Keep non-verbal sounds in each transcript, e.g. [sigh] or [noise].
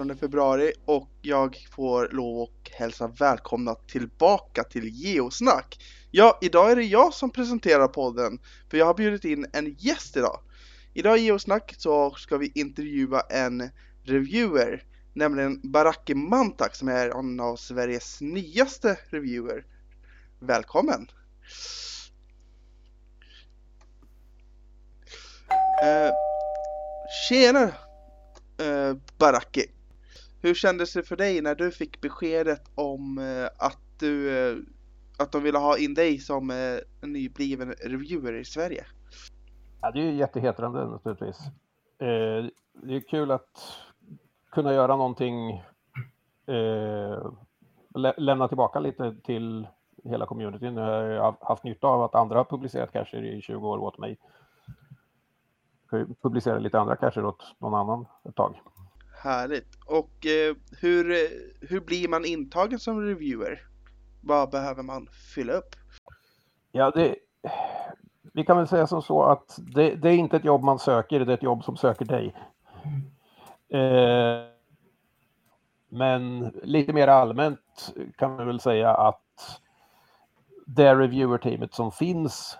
18 februari och jag får lov att hälsa välkomna tillbaka till Geosnack. Ja, idag är det jag som presenterar podden, för jag har bjudit in en gäst idag. Idag i Geosnack så ska vi intervjua en reviewer, nämligen Baraki Mantak som är en av Sveriges nyaste reviewer. Välkommen! Eh, tjena uh, Baraki! Hur kändes det för dig när du fick beskedet om eh, att du eh, att de ville ha in dig som eh, en nybliven reviewer i Sverige? Ja, det är ju jättehedrande naturligtvis. det är kul att kunna göra någonting, lä lämna tillbaka lite till hela communityn. Jag har haft nytta av att andra har publicerat cacher i 20 år åt mig publicera lite andra cacher åt någon annan ett tag. Härligt. Och eh, hur, eh, hur blir man intagen som reviewer? Vad behöver man fylla upp? Ja, det, vi kan väl säga som så att det, det, är inte ett jobb man söker, det är ett jobb som söker dig. Eh, men lite mer allmänt kan vi väl säga att det reviewer-teamet som finns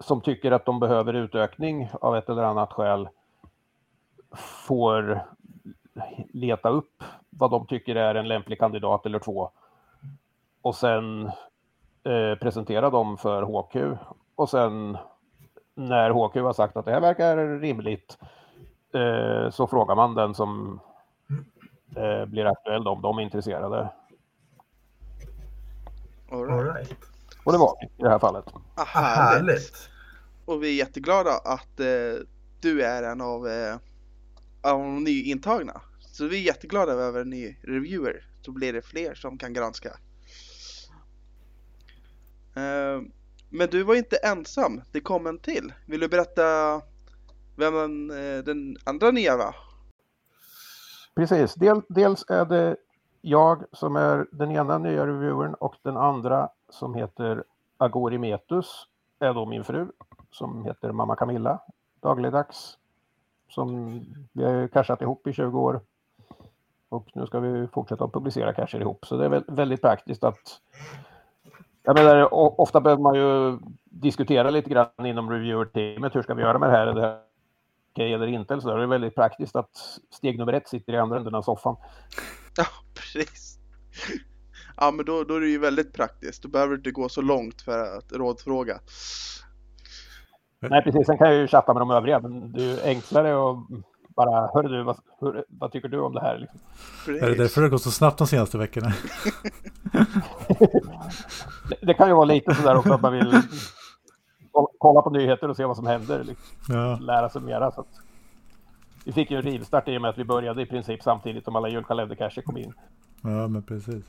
som tycker att de behöver utökning av ett eller annat skäl får leta upp vad de tycker är en lämplig kandidat eller två och sen eh, presentera dem för HQ och sen när HQ har sagt att det här verkar rimligt eh, så frågar man den som eh, blir aktuell om de är intresserade. All right. Och det var vi i det här fallet. Ah, härligt. Och vi är jätteglada att eh, du är en av, eh, av de nyintagna. Så vi är jätteglada över en ny reviewer. Så blir det fler som kan granska. Eh, men du var inte ensam. Det kom en till. Vill du berätta vem eh, den, andra nya var? Precis. Dels är det jag som är den ena nya reviewern och den andra som heter Agori Metus är då min fru som heter Mamma Camilla dagligdags. Som vi har cashat ihop i 20 år. Och nu ska vi fortsätta att publicera cacher ihop. Så det är väldigt praktiskt att jag menar, ofta behöver man ju diskutera lite grann inom reviewer-teamet. Hur ska vi göra med det här? Är det okej okay eller inte? Så det är väldigt praktiskt att steg nummer ett sitter i andra änden av soffan. Ja, [laughs] precis. Ja, men då, då är det ju väldigt praktiskt. Då behöver du inte gå så långt för att rådfråga. Nej, precis. Sen kan jag ju chatta med de övriga, men det är ju enklare att bara, hörru du, vad, hur, vad tycker du om det här? Liksom. Är det därför det går så snabbt de senaste veckorna? [laughs] det, det, kan ju vara lite sådär också att man vill kolla på nyheter och se vad som händer. Liksom. Ja. Lära sig mera. Så att... Vi fick ju en rivstart i och med att vi började i princip samtidigt som alla julkalendercacher kom in. Ja, men precis.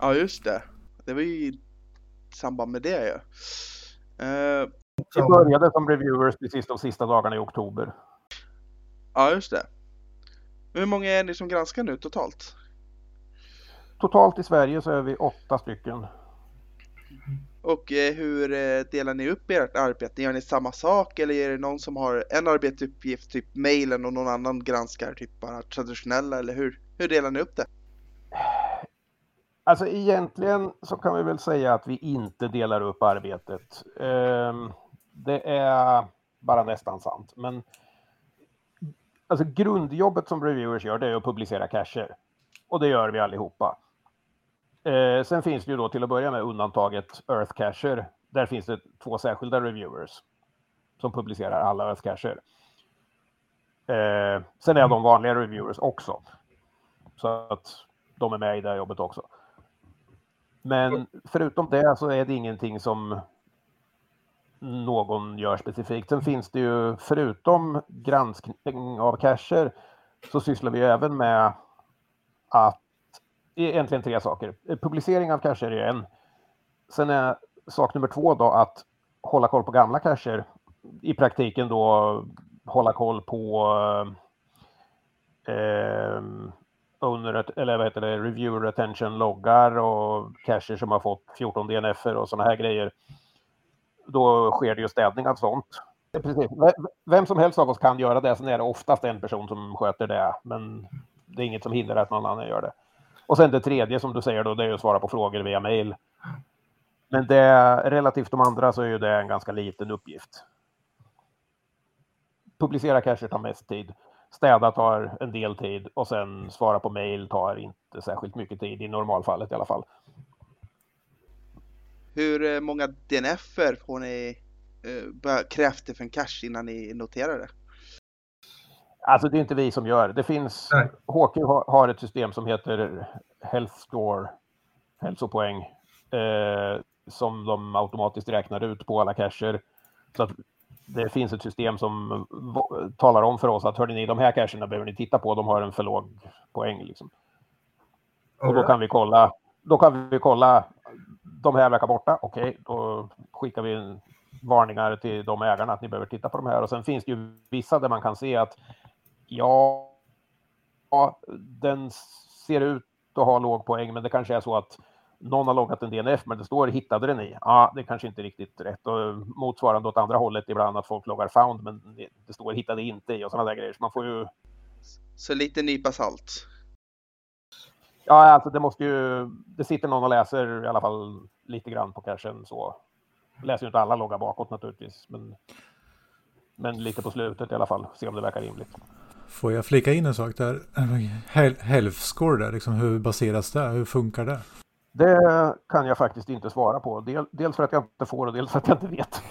Ja, just det. Det var ju i samband med det ju. Ja. Uh, vi började som reviewers precis de sista dagarna i oktober. Ja, just det. Hur många är ni som granskar nu totalt? Totalt i Sverige så är vi åtta stycken. Och eh, hur eh, delar ni upp ert arbete? Gör ni samma sak eller är det någon som har en arbetsuppgift, typ mailen och någon annan granskar typ bara traditionella eller hur? Hur delar ni upp det? Alltså egentligen så kan vi väl säga att vi inte delar upp arbetet. Um, det är bara nästan sant. Men alltså grundjobbet som reviewers gör det är att publicera cacher. Och det gör vi allihopa. Eh, sen finns det ju då till att börja med undantaget Earth Cacher. Där finns det två särskilda reviewers som publicerar alla Earth Cacher. Eh, sen är de vanliga reviewers också. Så att de är med i det här jobbet också. Men förutom det så är det ingenting som någon gör specifikt. Sen finns det ju förutom granskning av cacher så sysslar vi även med att egentligen tre saker. Publicering av cacher är en. Sen är sak nummer två då att hålla koll på gamla cacher. I praktiken då hålla koll på eh, owner, eller vad heter det, reviewer attention loggar och cacher som har fått 14 DNF och sådana här grejer då sker det ju städning av sånt. Precis. Vem som helst av oss kan göra det, sen är det oftast en person som sköter det. Men det är inget som hindrar att någon annan gör det. Och sen det tredje som du säger då, det är att svara på frågor via mail. Men det, relativt de andra så är ju det en ganska liten uppgift. Publicera kanske tar mest tid. Städa tar en del tid och sen svara på mail tar inte särskilt mycket tid i normalfallet i alla fall. Hur eh, många DNF-er får ni uh, kräfter för en cache innan ni noterar det? Alltså det är inte vi som gör. Det finns, Nej. HQ har ett system som heter Health Score, hälsopoäng, eh, som de automatiskt räknar ut på alla cacher. Så att det finns ett system som talar om för oss att hörde ni, de här cacherna behöver ni titta på, de har en för låg poäng. Liksom. Och då kan vi kolla, då kan vi kolla, de här verkar borta, okej, okay, då skickar vi varningar till de ägarna att ni behöver titta på de här. Och sen finns det ju vissa där man kan se att ja, den ser ut att ha låg poäng, men det kanske är så att någon har loggat en DNF, men det står hittade den i. Ja, det är kanske inte riktigt rätt. Och motsvarande åt andra hållet ibland att folk loggar found, men det, det står hittade inte i och sådana där grejer. Så man får ju... Så lite nypa salt. Ja, alltså det måste ju... Det sitter någon och läser i alla fall lite grann på cachen så. Läser ju inte alla loggar bakåt naturligtvis, men, men lite på slutet i alla fall. Se om det verkar rimligt. Får jag flika in en sak där? Health där, liksom, hur baseras det? Hur funkar det? Det kan jag faktiskt inte svara på. Del, dels för att jag inte får och dels för att jag inte vet.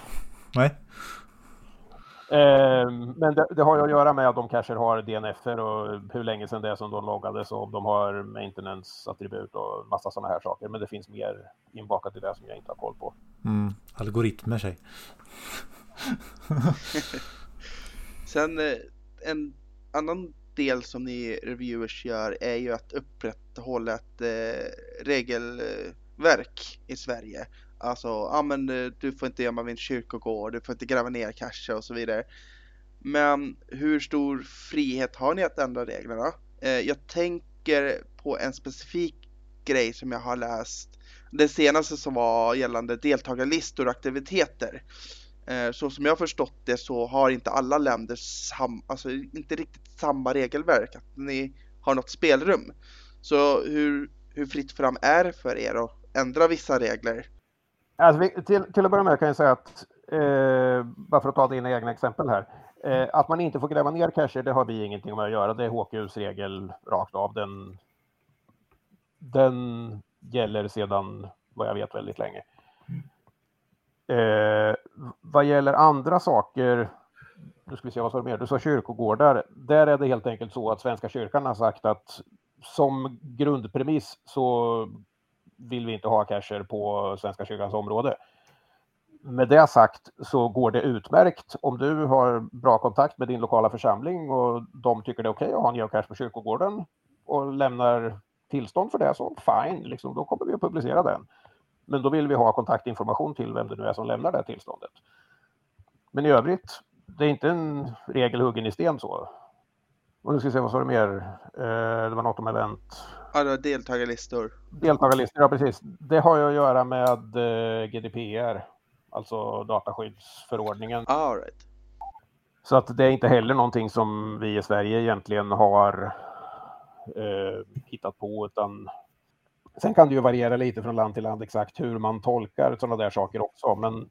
Nej. Eh, men det, det, har ju att göra med att de kanske har DNFer och hur länge sedan det är som de loggades och om de har maintenance-attribut och massa sådana här saker. Men det finns mer inbakat i det som jag inte har koll på. Mm, algoritmer sig. [laughs] Sen eh, en annan del som ni reviewers gör är ju att upprätthålla ett eh, regelverk i Sverige. Alltså, ja men eh, du får inte gömma min kyrkogård, du får inte gräva ner kanske och så vidare. Men hur stor frihet har ni att ändra reglerna? Eh, jag tänker på en specifik grej som jag har läst. Det senaste som var gällande deltagarlistor och aktiviteter. Eh, så som jag har förstått det så har inte alla länder sam, alltså inte riktigt samma regelverk, att ni har något spelrum. Så hur, hur fritt fram är det för er att ändra vissa regler? Alltså, vi, till, till att börja med kan jag säga att, eh, bara för att ta dina egna exempel här, eh, att man inte får gräva ner cacher, det har vi ingenting med att göra. Det är HQs regel rakt av. Den, den gäller sedan vad jag vet väldigt länge. Eh, vad gäller andra saker, nu ska vi se vad som mer, du sa kyrkogårdar. Där är det helt enkelt så att Svenska kyrkan har sagt att som grundpremiss så vill vi inte ha cacher på Svenska kyrkans område. Med det sagt så går det utmärkt om du har bra kontakt med din lokala församling och de tycker det är okej okay att ha en geocache på kyrkogården och lämnar tillstånd för det så fine, liksom, då kommer vi att publicera den. Men då vill vi ha kontaktinformation till vem det nu är som lämnar det tillståndet. Men i övrigt, det är inte en regel huggen i sten så. Och nu ska vi se, vad sa du mer? Eh, det var något om event. Ja, det var deltagarlistor. Deltagarlistor, ja precis. Det har ju att göra med eh, GDPR, alltså dataskyddsförordningen. All right. Så att det är inte heller någonting som vi i Sverige egentligen har eh, hittat på, utan Sen kan det ju variera lite från land till land exakt hur man tolkar sådana där saker också. Men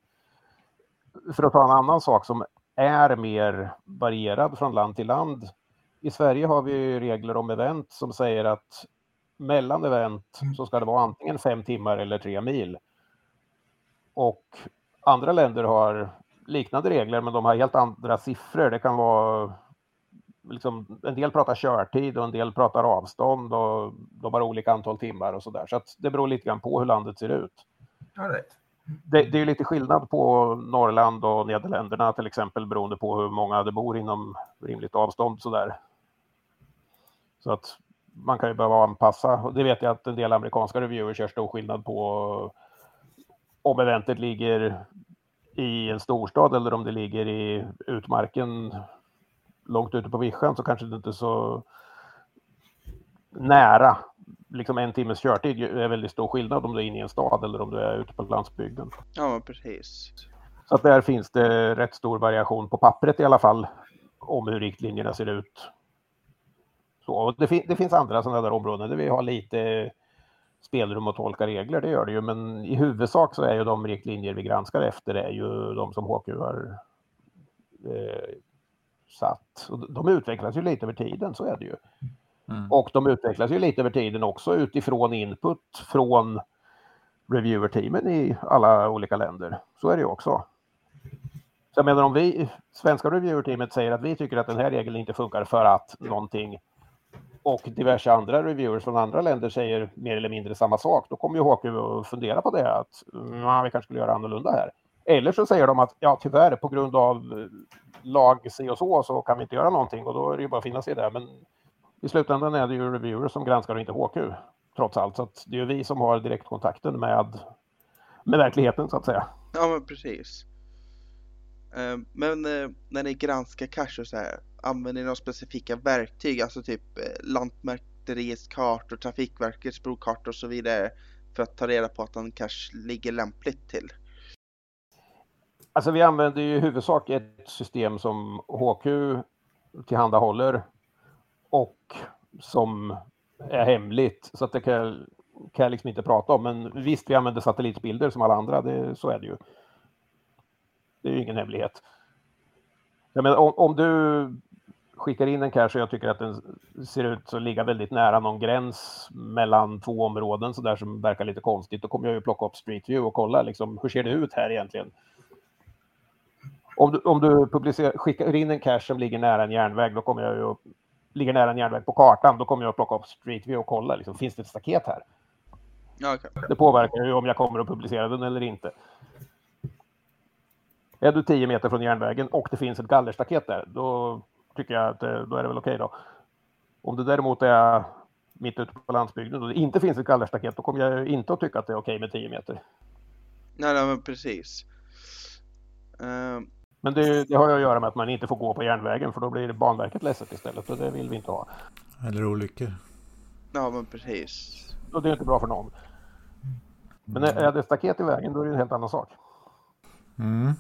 för att ta en annan sak som är mer varierad från land till land. I Sverige har vi regler om event som säger att mellan event så ska det vara antingen fem timmar eller tre mil. Och andra länder har liknande regler men de har helt andra siffror. Det kan vara liksom, en del pratar körtid och en del pratar avstånd och de har olika antal timmar och så där. Så det beror lite grann på hur landet ser ut. right. det, det, är lite skillnad på Norrland och Nederländerna till exempel beroende på hur många det bor inom rimligt avstånd så där. Så att man kan ju behöva anpassa. Det vet jag att en del amerikanska reviewers gör stor skillnad på om eventet ligger i en storstad eller om det ligger i utmarken långt ute på vischan så kanske det inte är så nära. Liksom en timmes körtid är väldigt stor skillnad om du är inne i en stad eller om du är ute på landsbygden. Ja, precis. Så att där finns det rätt stor variation på pappret i alla fall om hur riktlinjerna ser ut. Så, och det, fin det finns andra sådana där områden där vi har lite spelrum att tolka regler, det gör det ju, men i huvudsak så är ju de riktlinjer vi granskar efter är ju de som HQ har eh, satt. Och de utvecklas ju lite över tiden, så är det ju. Mm. Och de utvecklas ju lite över tiden också utifrån input från reviewer-teamen i alla olika länder. Så är det ju också. Så jag menar om vi, svenska reviewer-teamet säger att vi tycker att den här regeln inte funkar för att någonting och diverse andra reviewers från andra länder säger mer eller mindre samma sak, då kommer ju HQ att fundera på det, att nah, vi kanske skulle göra annorlunda här. Eller så säger de att ja, tyvärr på grund av eh, lag si och så så kan vi inte göra någonting och då är det ju bara att finna sig i det. Men i slutändan är det ju reviewers som granskar och inte HQ trots allt. Så det är ju vi som har direktkontakten med, med verkligheten så att säga. Ja men precis. Eh, men eh, när ni granskar cash och så här, använder ni några specifika verktyg, alltså typ eh, Lantmäteriets kartor, Trafikverkets brokartor och så vidare för att ta reda på att den kanske ligger lämpligt till? Alltså vi använder ju i huvudsak ett system som HQ tillhandahåller och som är hemligt så att det kan, kan jag liksom inte prata om. Men visst, vi använder satellitbilder som alla andra, det, så är det ju. Det är ju ingen hemlighet. Jag menar, om, om du skickar in en cache och jag tycker att den ser ut att ligga väldigt nära någon gräns mellan två områden så där som verkar lite konstigt, då kommer jag ju plocka upp Street View och kolla liksom, hur ser det ut här egentligen? Om du, om du skickar in en cache som ligger nära en järnväg, då kommer jag ju ligger nära en järnväg på kartan, då kommer jag att plocka upp Street View och kolla, liksom, finns det ett staket här? Okay. Det påverkar ju om jag kommer att publicera den eller inte. Är du 10 meter från järnvägen och det finns ett gallerstaket där, då tycker jag att eh, då är det väl okej okay då. Om det däremot är mitt ute på landsbygden och det inte finns ett gallerstaket, då kommer jag inte att tycka att det är okej okay med 10 meter. Nej, nej men precis. Uh, men det, det, har ju att göra med att man inte får gå på järnvägen för då blir Banverket ledset istället och det vill vi inte ha. Eller olyckor. Ja men precis. Och det är inte bra för någon. Men är det staket i vägen då är det en helt annan sak. Mm.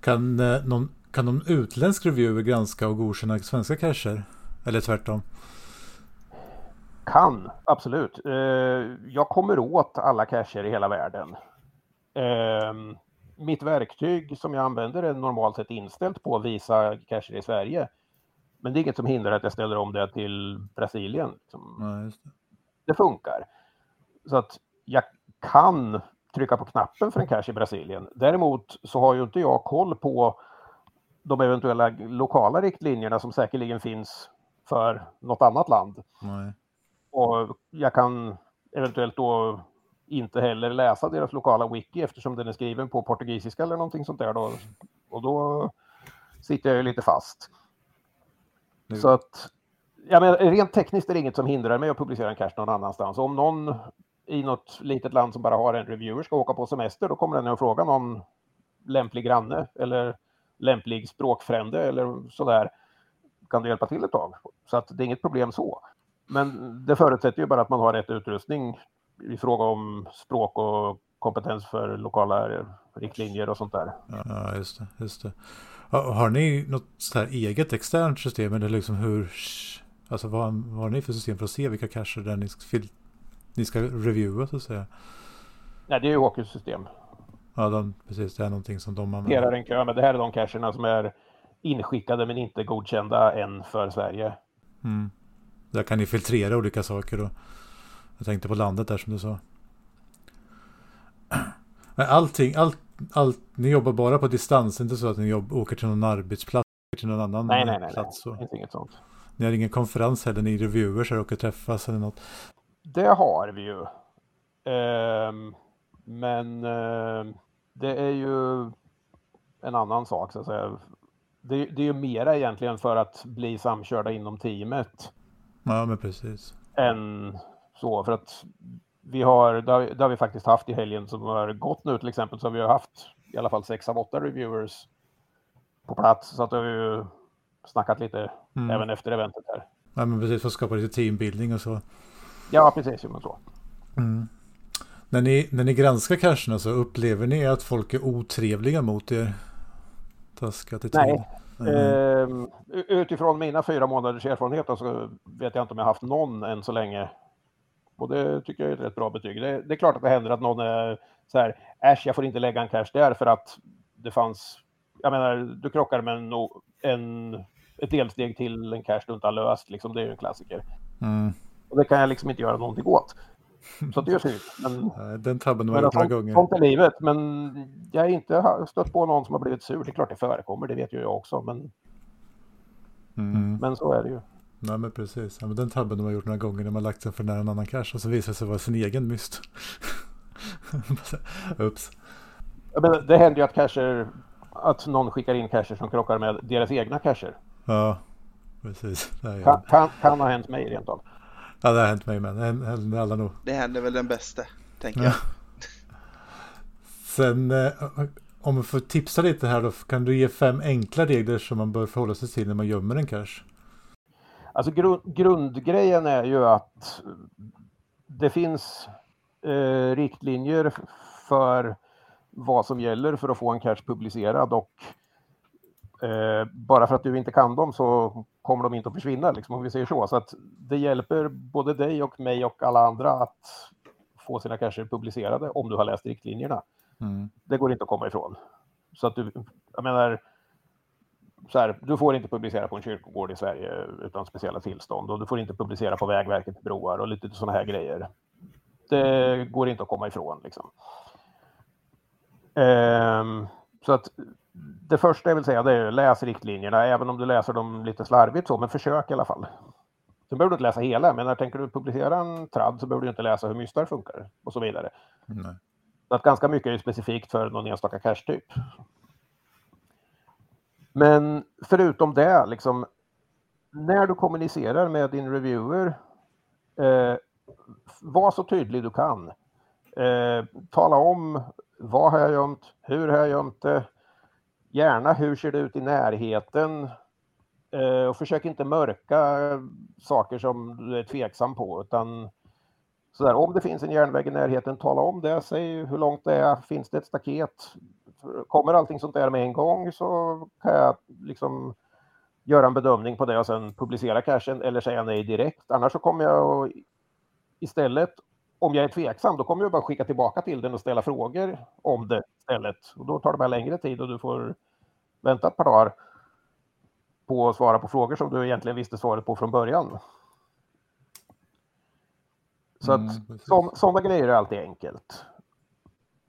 Kan, eh, någon, kan någon utländsk reviewer granska och godkänna svenska cacher? Eller tvärtom? Kan, absolut. Eh, jag kommer åt alla cacher i hela världen. Eh, mitt verktyg som jag använder är normalt sett inställt på att visa cacher i Sverige. Men det är inget som hindrar att jag ställer om det till Brasilien. Liksom. Ja, det. det. funkar. Så att jag kan trycka på knappen för en cache i Brasilien. Däremot så har ju inte jag koll på de eventuella lokala riktlinjerna som säkerligen finns för något annat land. Nej. Och jag kan eventuellt då inte heller läsa deras lokala wiki eftersom den är skriven på portugisiska eller någonting sånt där. Då. Och då sitter jag ju lite fast. Nu. Så att, ja, men rent tekniskt är det inget som hindrar mig att publicera en cache någon annanstans. Om någon i något litet land som bara har en reviewer ska åka på semester, då kommer den att fråga någon lämplig granne eller lämplig språkfrände eller sådär. Kan du hjälpa till ett tag? Så att det är inget problem så. Men det förutsätter ju bara att man har rätt utrustning i fråga om språk och kompetens för lokala riktlinjer och sånt där. Ja, just det. Just det. Har ni något så här eget externt system eller liksom hur, alltså vad, vad har ni för system för att se vilka cacher där ni ska, ni ska reviewa så att säga? Nej, det är ju Hawkins system. Ja, de, precis. Det är någonting som de använder. En kö, men det här är de cacherna som är inskickade men inte godkända än för Sverige. Mm. Där kan ni filtrera olika saker då. Jag tänkte på landet där som du sa. [clears throat] Men allting, allt, allt, ni jobbar bara på distans, inte så att ni jobb, åker till någon arbetsplats, till någon annan nej, nej, nej, plats? Nej, nej, inget sånt. Ni har ingen konferens heller, ni reviewers här och träffas eller något? Det har vi ju. Um, men uh, det är ju en annan sak så att säga. Det, det är ju mera egentligen för att bli samkörda inom teamet. Ja, men precis. Än så, för att vi har, det har, det har vi faktiskt haft i helgen som har gått nu till exempel, så har vi har haft i alla fall sex av åtta reviewers på plats. Så att vi har ju snackat lite mm. även efter eventet här. Ja, men precis, för att skapa lite teambildning och så. Ja, precis, men så. Mm. När, ni, när ni granskar cacherna så upplever ni att folk är otrevliga mot er? Taskiga till Nej, Mm. utifrån mina fyra månaders erfarenhet så vet jag inte om jag haft någon än så länge. Och det tycker jag är ett rätt bra betyg. Det, det är klart att det händer att någon är så här, äsch, jag får inte lägga en cash där för att det fanns, jag menar, du krockar med en, en, ett delsteg till en cash du inte har löst, liksom, det är ju en klassiker. Mm. Och det kan jag liksom inte göra någonting åt. Så det gör synd. Men, [laughs] Den tabben jag gjort några gånger. Sånt är livet, men jag har inte stött på någon som har blivit sur. Det är klart det förekommer, det vet ju jag också. Men, Mm. men så är det ju. Nej men precis. Ja, men den tabben de har gjort några gånger när man lagt sig för nära en annan cash och så visar det sig vara sin egen myst. [laughs] Ups. Men det händer ju att cacher, att någon skickar in cacher som krockar med deras egna cacher. Ja, precis. Det kan, kan, kan ha hänt mig rent av. Ja, det har hänt mig med. Det händer alla nog. Det händer väl den bästa, tänker jag. Sen eh, om vi får tipsa lite här då, kan du ge fem enkla regler som man bör förhålla sig till när man gömmer en cache? Alltså grund, grundgrejen är ju att det finns eh, riktlinjer för vad som gäller för att få en cache publicerad och eh, bara för att du inte kan dem så kommer de inte att försvinna, liksom, om vi säger så. Så att det hjälper både dig och mig och alla andra att få sina cacher publicerade om du har läst riktlinjerna. Mm. Det går inte att komma ifrån. Så att du, jag menar, så här, du får inte publicera på en kyrkogård i Sverige utan speciella tillstånd och du får inte publicera på Vägverket broar och lite sådana här grejer. Det går inte att komma ifrån. Liksom. Ehm, så att det första jag vill säga det är läs riktlinjerna, även om du läser dem lite slarvigt så, men försök i alla fall. Sen behöver du inte läsa hela, men när tänker du publicera en tradd så behöver du inte läsa hur mystar funkar och så vidare. Nej. Så att ganska mycket är specifikt för någon enstaka cache-typ. Men förutom det, liksom, när du kommunicerar med din reviewer, eh, var så tydlig du kan. Eh, tala om vad har jag gömt, hur har jag gömt det, gärna hur ser det ut i närheten eh, och försök inte mörka saker som du är tveksam på utan så där, om det finns en järnväg i närheten, tala om det, säg hur långt det är, finns det ett staket? Kommer allting sånt där med en gång så kan jag liksom göra en bedömning på det och sen publicera cachen eller säga nej direkt. Annars så kommer jag istället, om jag är tveksam, då kommer jag bara skicka tillbaka till den och ställa frågor om det istället. Och då tar det bara längre tid och du får vänta ett par dagar på att svara på frågor som du egentligen visste svaret på från början. Så Mm, att som, sådana grejer är alltid enkelt.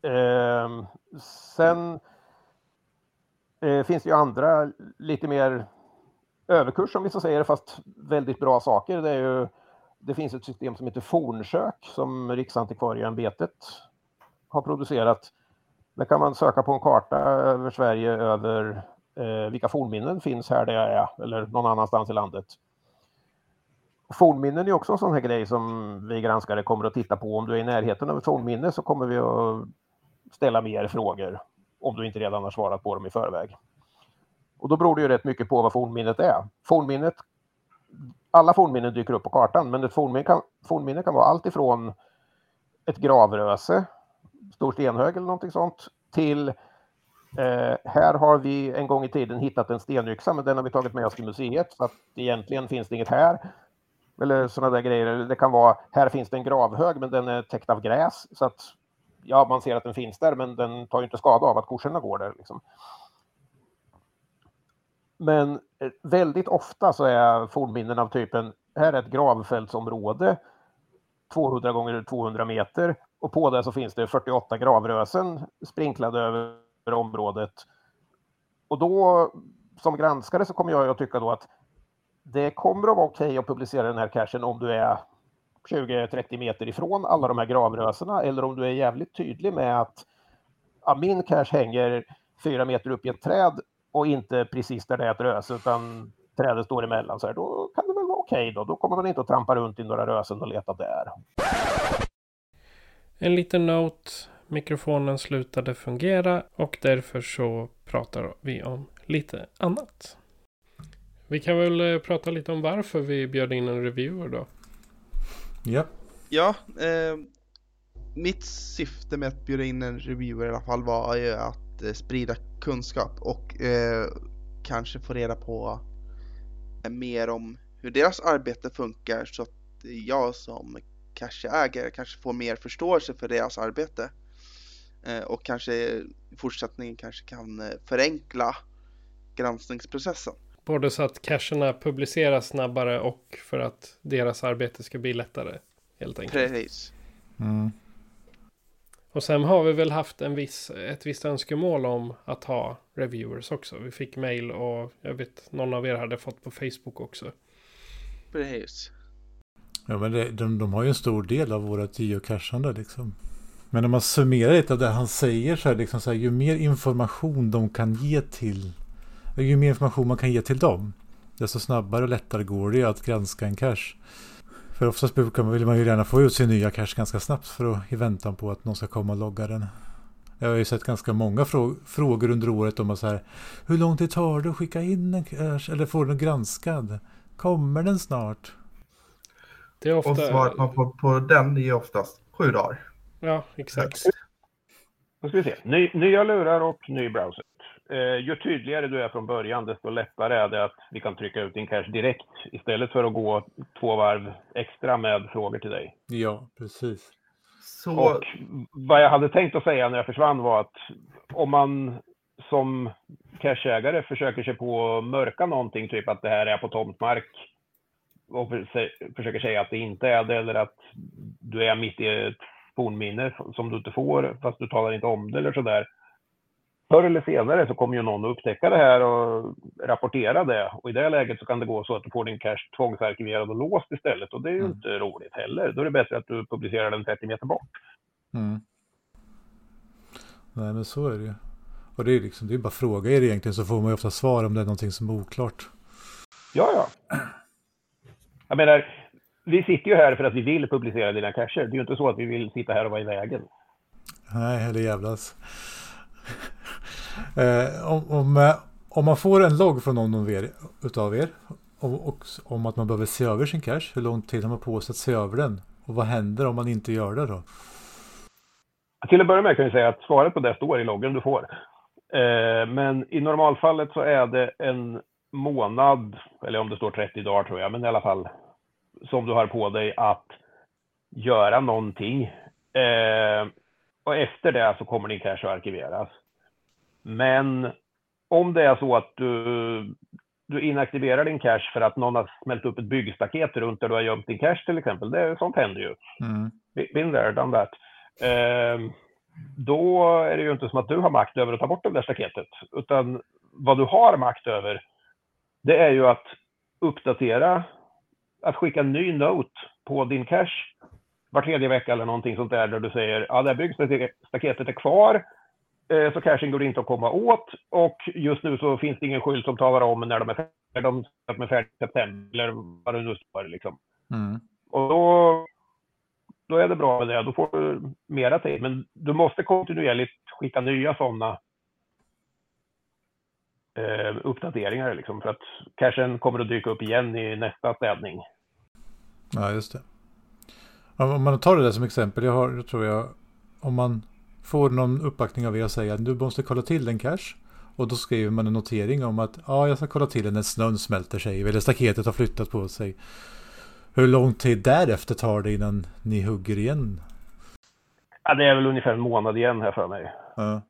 Ehm, sen eh, finns det ju andra lite mer överkurs om vi så säger fast väldigt bra saker. Det, är ju, det finns ett system som heter Fornsök som Riksantikvarieämbetet har producerat. Där kan man söka på en karta över Sverige över eh, vilka fornminnen finns här där jag är eller någon annanstans i landet. Fornminnen är också en sån här grej som vi granskare kommer att titta på. Om du är i närheten av ett fornminne så kommer vi att ställa mer frågor om du inte redan har svarat på dem i förväg. Och då beror det ju rätt mycket på vad fornminnet är. Fornminnet, alla fornminnen dyker upp på kartan, men ett fornminne kan, fornminne kan vara allt ifrån ett gravröse, stor stenhög eller någonting sånt, till eh, här har vi en gång i tiden hittat en stenyxa, men den har vi tagit med oss till museet, så att egentligen finns det inget här. Eller sådana där grejer. Det kan vara, här finns det en gravhög, men den är täckt av gräs, så att ja, man ser att den finns där, men den tar ju inte skada av att korsorna går där. Liksom. Men eh, väldigt ofta så är fornminnen av typen, här är ett gravfältsområde, 200 gånger 200 meter, och på det så finns det 48 gravrösen sprinklade över området. Och då, som granskare, så kommer jag att tycka då att det kommer att vara okej att publicera den här cachen om du är 20-30 meter ifrån alla de här gravrösena eller om du är jävligt tydlig med att ja, min cache hänger fyra meter upp i ett träd och inte precis där det är ett röse utan trädet står emellan. Så här, då kan det väl vara okej då. Då kommer man inte att trampa runt i några rösen och leta där. En liten note. Mikrofonen slutade fungera och därför så pratar vi om lite annat. Vi kan väl eh, prata lite om varför vi bjöd in en reviewer då. Ja, Ja, eh, mitt syfte med att bjuda in en reviewer i alla fall var ju att eh, sprida kunskap och eh, kanske få reda på eh, mer om hur deras arbete funkar så att jag som cacheägare kanske får mer förståelse för deras arbete eh, och kanske i fortsättningen kanske kan eh, förenkla granskningsprocessen. Både så att cacherna publiceras snabbare och för att deras arbete ska bli lättare. Helt enkelt. Precis. Mm. Och sen har vi väl haft en viss, ett visst önskemål om att ha reviewers också. Vi fick mail och jag vet någon av er hade fått på Facebook också. Precis. Ja, men det, de, de har ju en stor del av våra geocachande liksom. Men om man summerar lite av det han säger så är liksom så här, ju mer information de kan ge till, ju mer information man kan ge till dem, desto snabbare och lättare går det att granska en cache. För oftast brukar man, vill man ju gärna få ut sin nya cache ganska snabbt för att, i väntan på att någon ska komma och logga den. Jag har ju sett ganska många frå frågor under året om att så här, hur lång tid tar det att skicka in en cache eller få den granskad? Kommer den snart? Det är ofta... Och svaret på, på, på den är oftast sju dagar. Ja, exakt. Då ska vi se. Ny, nya lurar och ny browser. Eh, ju tydligare du är från början, desto lättare är det att vi kan trycka ut din cache direkt istället för att gå två varv extra med frågor till dig. Ja, precis. Så Och vad jag hade tänkt att säga när jag försvann var att om man som cacheägare försöker sig på att mörka någonting, typ att det här är på tomtmark och för- försöker säga att det inte är det eller att du är mitt i ett fornminne som du inte får fast du talar inte om det eller sådär. Förr eller senare så kommer ju någon att upptäcka det här och rapportera det och i det läget så kan det gå så att du får din cache tvångsarkiverad och låst istället och det är ju Mm. inte roligt heller. Då är det bättre att du publicerar den 30 meter bort. Mm. Nej men så är det ju. Och det är liksom, det är bara att fråga er egentligen så får man ju ofta svar om det är någonting som är oklart. Ja, ja. Jag menar, vi sitter ju här för att vi vill publicera dina cacher. Det är ju inte så att vi vill sitta här och vara i vägen. Nej, eller jävlas eh, om, om, eh, om man får en logg från någon av er, utav er och, och, om att man behöver se över sin cash, hur lång tid har man på sig att se över den? Och vad händer om man inte gör det då? Till att börja med kan jag säga att svaret på det står i loggen du får. Eh, men i normalfallet så är det en månad, eller om det står 30 dagar tror jag, men i alla fall som du har på dig att göra någonting. Eh, och efter det så kommer din cash att arkiveras. Men om det är så att du, du inaktiverar din cache för att någon har smält upp ett byggstaket runt där du har gömt din cache till exempel, det, sånt händer ju. Mm. Been there, done that. Eh, då är det ju inte som att du har makt över att ta bort det där staketet. Utan vad du har makt över, det är ju att uppdatera, att skicka en ny note på din cache var tredje vecka eller någonting sånt där, där du säger ja, det här byggstaketet är kvar, så cachen går inte att komma åt och just nu så finns det ingen skylt som talar om när de är färdiga, de är färdiga i september eller vad det nu står liksom. Mm. Och då, då är det bra med det. Då får du mera tid. Men du måste kontinuerligt skicka nya sådana eh, uppdateringar. Liksom, för att cachen kommer att dyka upp igen i nästa städning. Ja, just det. Om om man tar det där som exempel, jag har, jag tror jag, om man får någon uppbackning av er och säger att du måste kolla till en cache. Och då skriver man en notering om att ja, jag ska kolla till den när snön smälter sig eller staketet har flyttat på sig. Hur lång tid därefter tar det innan ni hugger igen? Ja, det är väl ungefär en månad igen här för mig. Ja.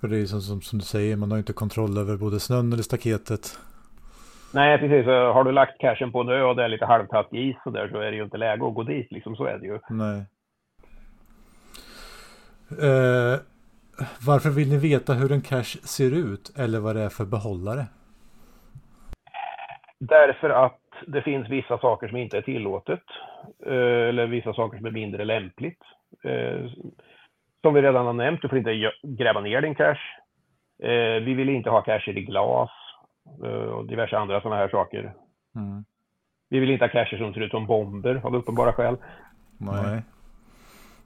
För det är som, som, som du säger, man har inte kontroll över både snön eller staketet. Nej, precis. Har du lagt cachen på en ö och det är lite halvtatt is så där så är det ju inte läge att gå dit. Liksom, så är det ju. Nej. Eh, varför vill ni veta hur en cache ser ut eller vad det är för behållare? Därför att det finns vissa saker som inte är tillåtet. eh, Eller vissa saker som är mindre lämpligt. Eh, Som vi redan har nämnt, du får inte gräva ner din cache. Vi vill inte ha cacher i glas och diverse andra sådana här saker. Mm. Vi vill inte ha cacher som ser ut som bomber av uppenbara skäl. Nej.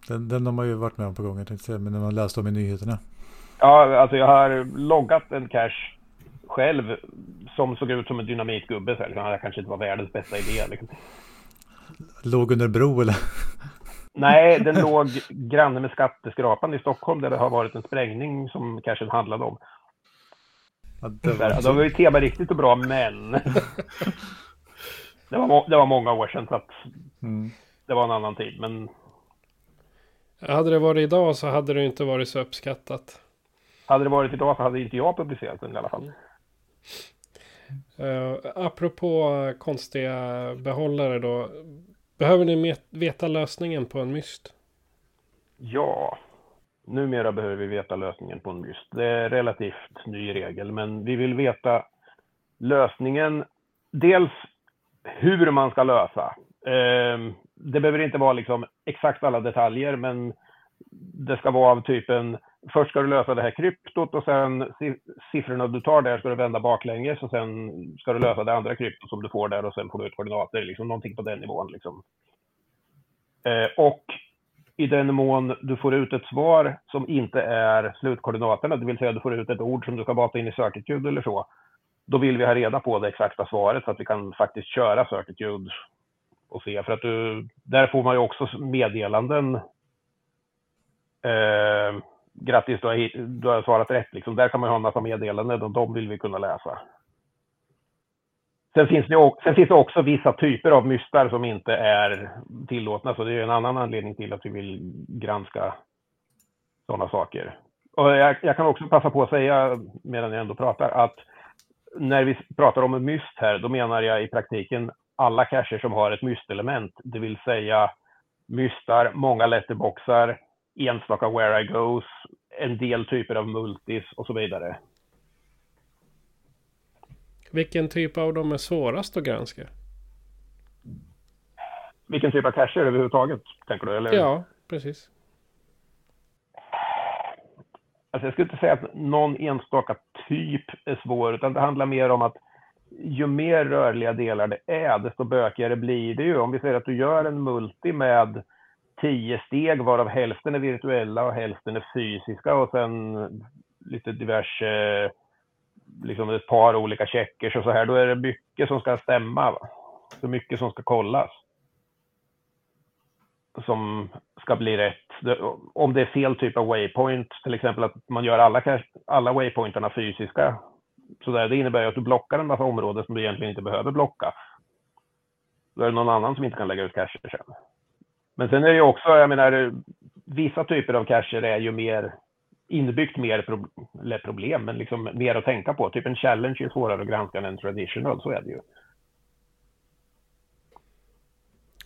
Den, den har man ju varit med om på gånger tänkte jag men när man läste om i nyheterna. Ja, alltså jag har loggat en cache själv som såg ut som en dynamitgubbe. Så här, liksom. Det kanske inte var världens bästa idé. Liksom. Låg under bro eller? Nej, den [laughs] låg granne med skatteskrapan i Stockholm där det har varit en sprängning som kanske handlade om. Ja, det Där, var de var ju tema riktigt och bra, men [laughs] det var, det var många år sedan så att mm. det var en annan tid. Men Hade det varit idag så hade det inte varit så uppskattat. hade det varit idag så hade inte jag publicerat den i alla fall. Uh, apropå konstiga behållare då. Behöver ni veta lösningen på en myst? Ja, numera behöver vi veta lösningen på en myst. Det är relativt ny regel, men vi vill veta lösningen. Dels hur man ska lösa. Ehm, det behöver inte vara liksom exakt alla detaljer, men det ska vara av typen först ska du lösa det här kryptot och sen siffrorna du tar där ska du vända baklänges och sen ska du lösa det andra kryptot som du får där och sen får du ut koordinater, liksom någonting på den nivån. Liksom. Ehm, och i den mån du får ut ett svar som inte är slutkoordinaterna, det vill säga du får ut ett ord som du ska bata in i Certitude eller så, då vill vi ha reda på det exakta svaret så att vi kan faktiskt köra Certitude och se. För att du, där får man ju också meddelanden. Eh, grattis, du har, du har svarat rätt. Liksom. Där kan man ju ha en massa meddelanden och de vill vi kunna läsa. Sen finns, det, sen finns det också vissa typer av mystar som inte är tillåtna, så det är en annan anledning till att vi vill granska sådana saker. Och jag, jag kan också passa på att säga, medan jag ändå pratar, att när vi pratar om en myst här, då menar jag i praktiken alla cacher som har ett mystelement, det vill säga mystar, många letterboxar, enstaka where I goes, en del typer av multis och så vidare. Vilken typ av dem är svårast att granska? Vilken typ av cacher överhuvudtaget, tänker du? Eller? Ja, precis. Alltså jag skulle inte säga att någon enstaka typ är svår, utan det handlar mer om att ju mer rörliga delar det är, desto bökigare blir det ju. Om vi säger att du gör en multi med tio steg, varav hälften är virtuella och hälften är fysiska och sen lite diverse, liksom ett par olika checkers och så här, då är det mycket som ska stämma. Va? Så mycket som ska kollas. Som ska bli rätt. Om det är fel typ av waypoint, till exempel att man gör alla, alla waypointarna fysiska. Så där, det innebär ju att du blockar en massa områden som du egentligen inte behöver blocka. Då är det någon annan som inte kan lägga ut cacher sen. Men sen är det ju också, jag menar, vissa typer av cacher är ju mer inbyggt mer pro problem, men liksom mer att tänka på. Typ en challenge är svårare att granska än en traditional, så är det ju.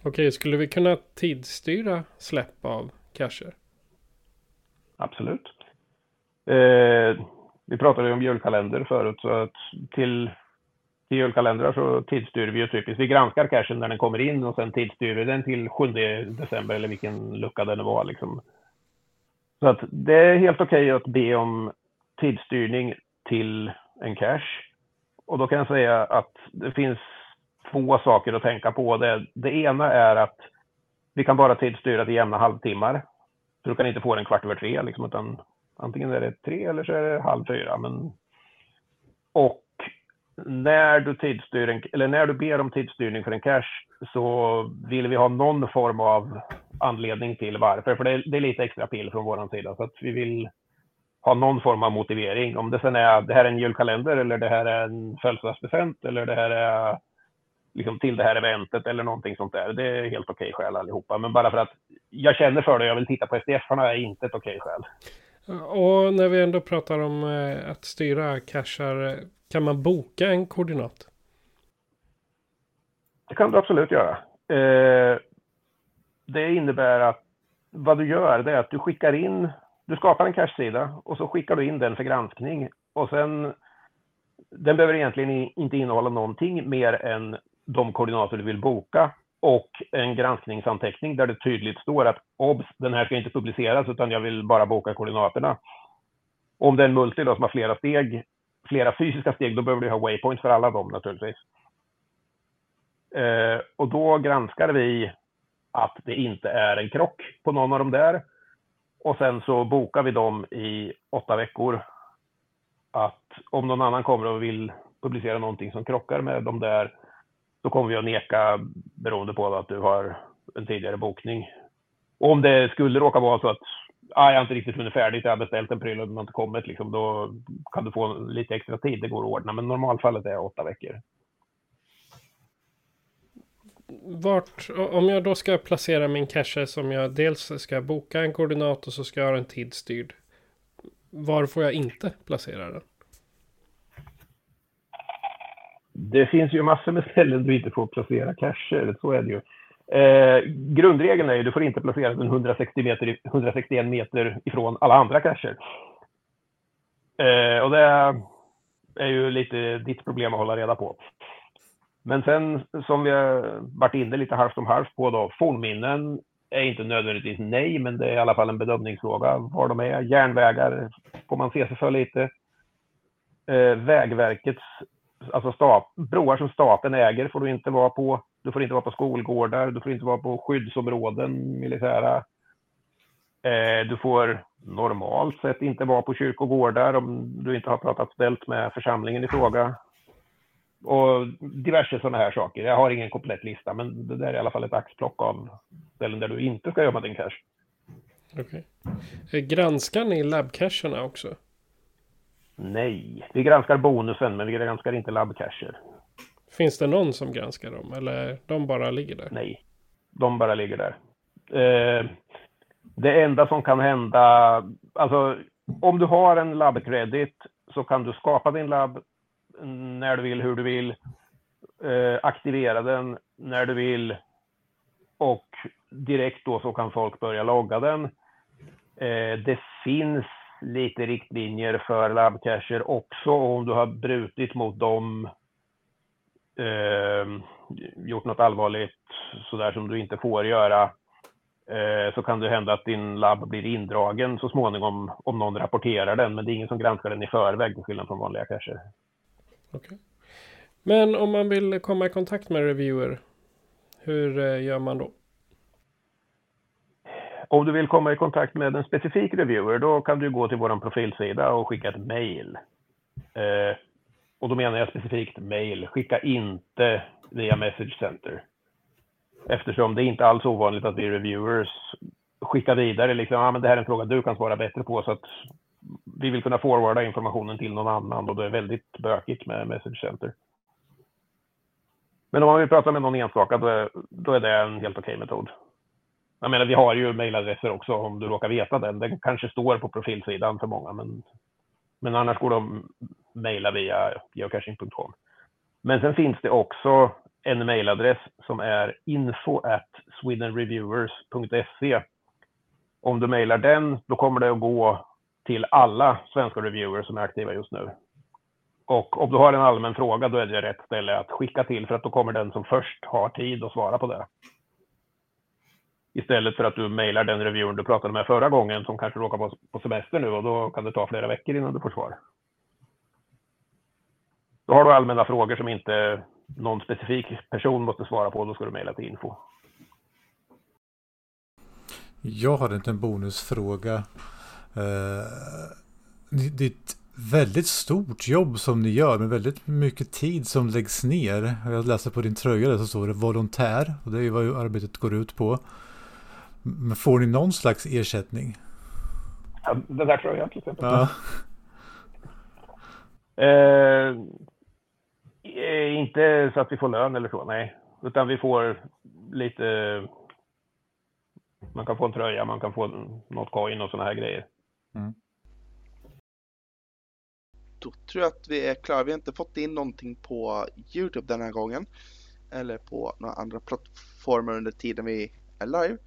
Okej, skulle vi kunna tidsstyra släpp av cacher? Absolut. Eh, vi pratade ju om julkalender förut, så att till, till julkalendrar så tidsstyr vi ju typiskt. Vi granskar cashen när den kommer in och sen tidsstyr vi den till 7 december eller vilken lucka det nu var. Liksom. Så att det är helt okej att be om tidsstyrning till en cash. Och då kan jag säga att det finns två saker att tänka på. Det, det ena är att vi kan bara tidsstyra till jämna halvtimmar. Så du kan inte få den kvart över tre, liksom, utan antingen är det tre eller så är det halv fyra. Men... Och när du, tidsstyr en, eller när du ber om tidsstyrning för en cash så vill vi ha någon form av anledning till varför. För det är, det är lite extra pill från vår sida. Så att vi vill ha någon form av motivering. Om det sen är det här är en julkalender eller det här är en födelsedagspresent eller det här är liksom till det här eventet eller någonting sånt där. Det är helt okej skäl allihopa. Men bara för att jag känner för det och jag vill titta på SDF-arna är inte ett okej skäl. Och när vi ändå pratar om eh, att styra cachar, eh, kan man boka en koordinat? Det kan du absolut göra. Eh, det innebär att vad du gör det är att du skickar in, du skapar en cache-sida och så skickar du in den för granskning. Och sen, den behöver egentligen inte innehålla någonting mer än de koordinater du vill boka och en granskningsanteckning där det tydligt står att obs, den här ska inte publiceras utan jag vill bara boka koordinaterna. Om det är en multi då som har flera steg, flera fysiska steg, då behöver du ha waypoints för alla dem naturligtvis. Eh, och då granskar vi att det inte är en krock på någon av dem där. Och sen så bokar vi dem i åtta veckor. Att om någon annan kommer och vill publicera någonting som krockar med de där, då kommer vi att neka beroende på att du har en tidigare bokning. Och om det skulle råka vara så att ah, jag har inte riktigt hunnit färdigt, jag har beställt en pryl och den har inte kommit, liksom, då kan du få lite extra tid, det går att ordna. Men normalfallet är åtta veckor. Vart, om jag då ska placera min cache som jag dels ska boka en koordinat och så ska jag ha den tidsstyrd. Var får jag inte placera den? Det finns ju massor med ställen du inte får placera cacher, så är det ju. Eh, grundregeln är ju att du får inte placera den 160 meter, 161 meter ifrån alla andra cacher. Eh, och det är ju lite ditt problem att hålla reda på. Men sen som vi har varit inne lite halvt om halvt på då, fornminnen är inte nödvändigtvis nej, men det är i alla fall en bedömningsfråga var de är. Järnvägar får man se sig för lite. Eh, Vägverkets, alltså stat, broar som staten äger får du inte vara på. Du får inte vara på skolgårdar, du får inte vara på skyddsområden, militära. Eh, du får normalt sett inte vara på kyrkogårdar om du inte har pratat ställt med församlingen i fråga. Och diverse sådana här saker. Jag har ingen komplett lista, men det där är i alla fall ett axplock av ställen där du inte ska gömma din cash. Okej. Okay. Granskar ni labbcacherna också? Nej, vi granskar bonusen, men vi granskar inte labbcacher. Finns det någon som granskar dem, eller de bara ligger där? Nej, de bara ligger där. Eh, det enda som kan hända, alltså om du har en labbcredit så kan du skapa din labb när du vill, hur du vill, eh, aktivera den när du vill och direkt då så kan folk börja logga den. Eh, det finns lite riktlinjer för labbcacher också Och om du har brutit mot dem, eh, gjort något allvarligt sådär som du inte får göra, eh, så kan det hända att din labb blir indragen så småningom om någon rapporterar den, men det är ingen som granskar den i förväg till skillnad från vanliga cacher. Okay. Men om man vill komma i kontakt med reviewer, hur eh, gör man då? Om du vill komma i kontakt med en specifik reviewer, då kan du gå till vår profilsida och skicka ett mail. Eh, och då menar jag specifikt mail. Skicka inte via Message Center. Eftersom det är inte alls ovanligt att vi reviewers skickar vidare liksom, ah, men det här är en fråga du kan svara bättre på så att vi vill kunna forwarda informationen till någon annan och det är väldigt bökigt med Message Center. Men om man vill prata med någon enstaka, då är, då är det en helt okej okay metod. Jag menar, vi har ju mejladresser också om du råkar veta den. Den kanske står på profilsidan för många, men, men annars går de mejla via geocaching.com. Men sen finns det också en mejladress som är info at swedenreviewers.se. Om du mejlar den, då kommer det att gå till alla svenska reviewers som är aktiva just nu. Och om du har en allmän fråga, då är det rätt ställe att skicka till för att då kommer den som först har tid att svara på det. Istället för att du mejlar den reviewern du pratade med förra gången som kanske råkar vara på semester nu och då kan det ta flera veckor innan du får svar. Då har du allmänna frågor som inte någon specifik person måste svara på, då ska du mejla till info. Jag har en liten bonusfråga. Eh, det är ett väldigt stort jobb som ni gör med väldigt mycket tid som läggs ner. Jag läser på din tröja där så står det volontär och det är vad arbetet går ut på. Men får ni någon slags ersättning? Ja, det där tror jag till exempel. Ja. Eh, inte så att vi får lön eller så, nej. Utan vi får lite... Man kan få en tröja, man kan få något coin och sådana här grejer. Mm. Då tror jag att vi är klara. Vi har inte fått in någonting på Youtube den här gången. Eller på några andra plattformar under tiden vi är live.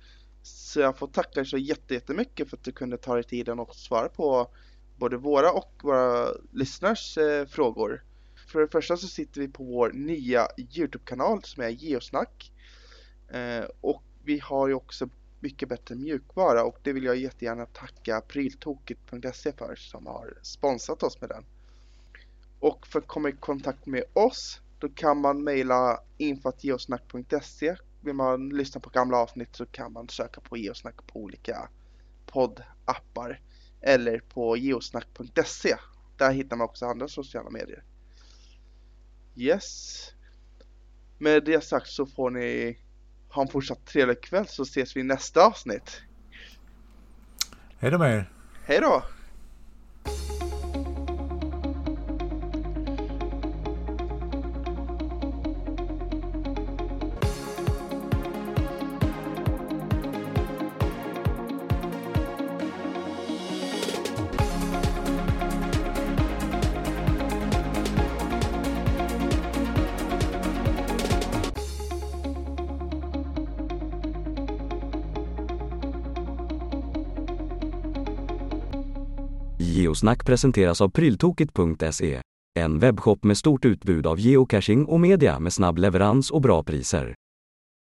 Så jag får tacka dig så jättemycket för att du kunde ta dig tiden och svara på både våra och våra lyssnars eh, frågor. För det första så sitter vi på vår nya Youtube-kanal som är Geosnack. Eh, och vi har ju också mycket bättre mjukvara och det vill jag jättegärna tacka pryltokigt.se för som har sponsrat oss med den. Och för att komma i kontakt med oss då kan man mejla info.geosnack.se vill man lyssna på gamla avsnitt så kan man söka på geosnack på olika poddappar eller på geosnack.se Där hittar man också andra sociala medier. Yes. Med det sagt så får ni ha en fortsatt trevlig kväll så ses vi i nästa avsnitt. Hej då med er. Hej då! Geosnack presenteras av pryltokigt.se. En webbshop med stort utbud av geocaching och media med snabb leverans och bra priser.